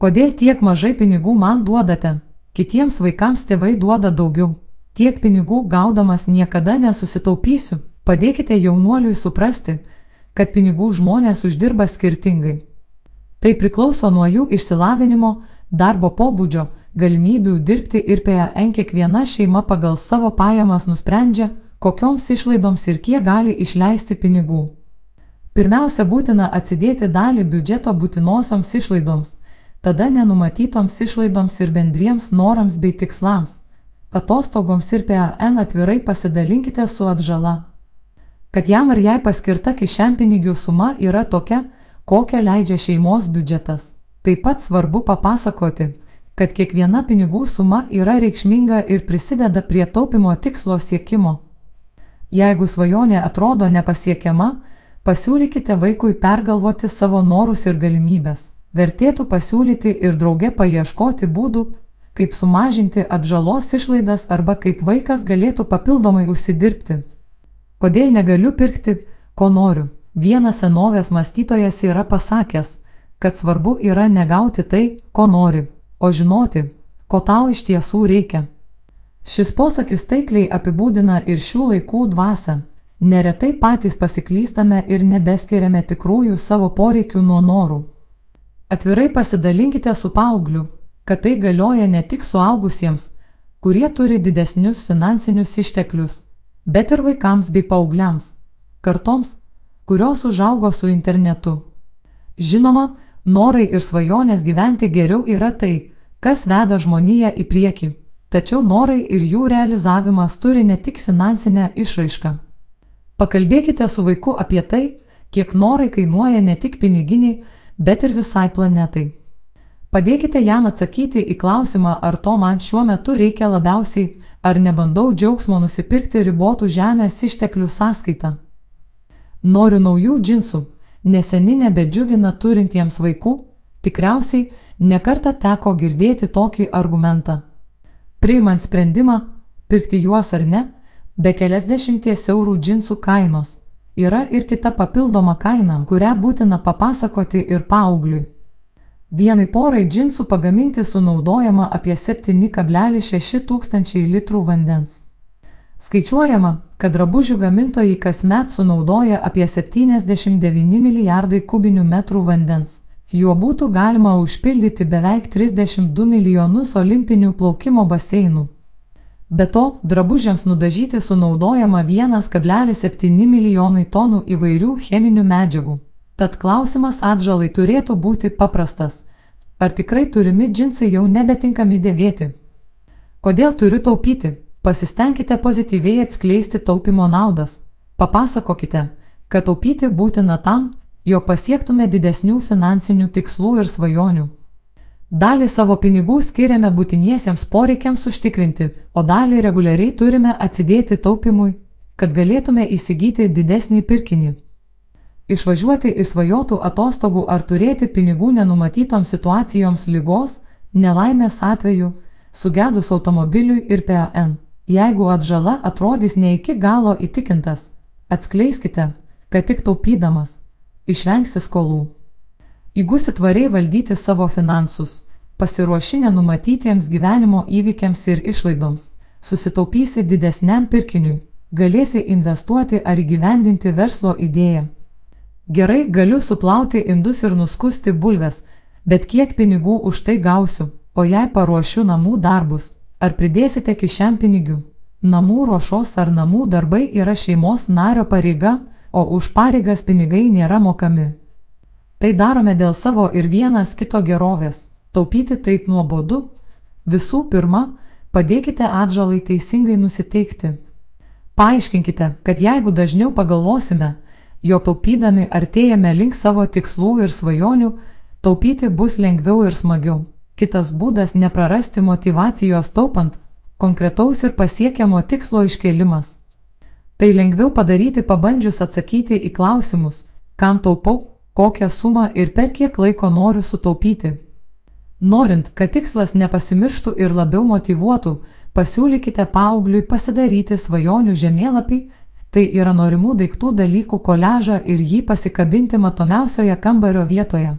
Kodėl tiek mažai pinigų man duodate? Kitiems vaikams tėvai duoda daugiau. Tiek pinigų gaudamas niekada nesusitaupysiu. Padėkite jaunuoliui suprasti, kad pinigų žmonės uždirba skirtingai. Tai priklauso nuo jų išsilavinimo, darbo pobūdžio, galimybių dirbti ir PAN kiekviena šeima pagal savo pajamas nusprendžia, kokioms išlaidoms ir kiek gali išleisti pinigų. Pirmiausia, būtina atsidėti dalį biudžeto būtinosioms išlaidoms, tada nenumatytoms išlaidoms ir bendriems norams bei tikslams. Atostogoms ir PAN atvirai pasidalinkite su atžala. Kad jam ar jai paskirta kišenpinigių suma yra tokia, kokią leidžia šeimos biudžetas. Taip pat svarbu papasakoti, kad kiekviena pinigų suma yra reikšminga ir prisideda prie taupimo tikslo siekimo. Jeigu svajonė atrodo nepasiekiama, pasiūlykite vaikui pergalvoti savo norus ir galimybės. Vertėtų pasiūlyti ir drauge paieškoti būdų, kaip sumažinti atžalos išlaidas arba kaip vaikas galėtų papildomai užsidirbti. Kodėl negaliu pirkti, ko noriu? Vienas senovės mąstytojas yra pasakęs, kad svarbu yra negauti tai, ko nori, o žinoti, ko tau iš tiesų reikia. Šis posakis taikliai apibūdina ir šių laikų dvasę. Neretai patys pasiklystame ir nebeskiriame tikrųjų savo poreikių nuo norų. Atvirai pasidalinkite su paaugliu, kad tai galioja ne tik suaugusiems, kurie turi didesnius finansinius išteklius, bet ir vaikams bei paaugliams, kartoms, kurios užaugo su internetu. Žinoma, Norai ir svajonės gyventi geriau yra tai, kas veda žmoniją į priekį, tačiau norai ir jų realizavimas turi ne tik finansinę išraišką. Pakalbėkite su vaiku apie tai, kiek norai kainuoja ne tik piniginiai, bet ir visai planetai. Padėkite jam atsakyti į klausimą, ar to man šiuo metu reikia labiausiai, ar nebandau džiaugsmo nusipirkti ribotų žemės išteklių sąskaitą. Noriu naujų džinsų, neseni nebedžiugina turintiems vaikų, tikriausiai nekarta teko girdėti tokį argumentą. Priimant sprendimą, pirkti juos ar ne, be keliasdešimties eurų džinsų kainos, yra ir kita papildoma kaina, kurią būtina papasakoti ir paaugliui. Vienai porai džinsų pagaminti sunaudojama apie 7,6 tūkstančiai litrų vandens. Skaičiuojama, kad drabužių gamintojai kasmet sunaudoja apie 79 milijardai kubinių metrų vandens. Juo būtų galima užpildyti beveik 32 milijonus olimpinių plaukimo baseinų. Be to, drabužiams nudažyti sunaudojama 1,7 milijonai tonų įvairių cheminių medžiagų. Tad klausimas atžalai turėtų būti paprastas. Ar tikrai turimi džinsai jau nebetinkami dėvėti? Kodėl turiu taupyti? Pasistengkite pozityviai atskleisti taupimo naudas. Papasakokite, kad taupyti būtina tam, jog pasiektume didesnių finansinių tikslų ir svajonių. Dalį savo pinigų skiriame būtiniesiems poreikiams užtikrinti, o dalį reguliariai turime atsidėti taupimui, kad galėtume įsigyti didesnį pirkinį. Išvažiuoti į svajotų atostogų ar turėti pinigų nenumatytoms situacijoms lygos, nelaimės atveju, sugedus automobiliui ir PAN. Jeigu atžala atrodys ne iki galo įtikintas, atskleiskite, kad tik taupydamas išvengsi skolų. Įgusi tvariai valdyti savo finansus, pasiruoši nenumatytiems gyvenimo įvykiams ir išlaidoms, susitaupysi didesniam pirkiniui, galėsi investuoti ar įgyvendinti verslo idėją. Gerai galiu suplauti indus ir nuskusti bulves, bet kiek pinigų už tai gausiu, o jei paruošiu namų darbus, Ar pridėsite kišenpinigių? Namų ruošos ar namų darbai yra šeimos nario pareiga, o už pareigas pinigai nėra mokami. Tai darome dėl savo ir vienas kito gerovės. Taupyti taip nuobodu. Visų pirma, padėkite atžalai teisingai nusiteikti. Paaiškinkite, kad jeigu dažniau pagalvosime, jog taupydami artėjame link savo tikslų ir svajonių, taupyti bus lengviau ir smagiau. Kitas būdas - neprarasti motivacijos taupant - konkretaus ir pasiekiamo tikslo iškelimas. Tai lengviau padaryti pabandžius atsakyti į klausimus, kam taupau, kokią sumą ir per kiek laiko noriu sutaupyti. Norint, kad tikslas nepasimirštų ir labiau motivuotų, pasiūlykite paaugliui pasidaryti svajonių žemėlapį, tai yra norimų daiktų dalykų koležą ir jį pasikabinti matomiausioje kambario vietoje.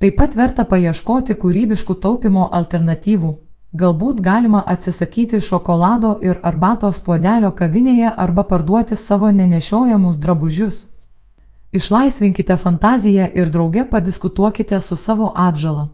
Taip pat verta paieškoti kūrybiškų taupimo alternatyvų. Galbūt galima atsisakyti šokolado ir arbatos puodelio kavinėje arba parduoti savo nenešiojamus drabužius. Išlaisvinkite fantaziją ir drauge padiskutuokite su savo atžala.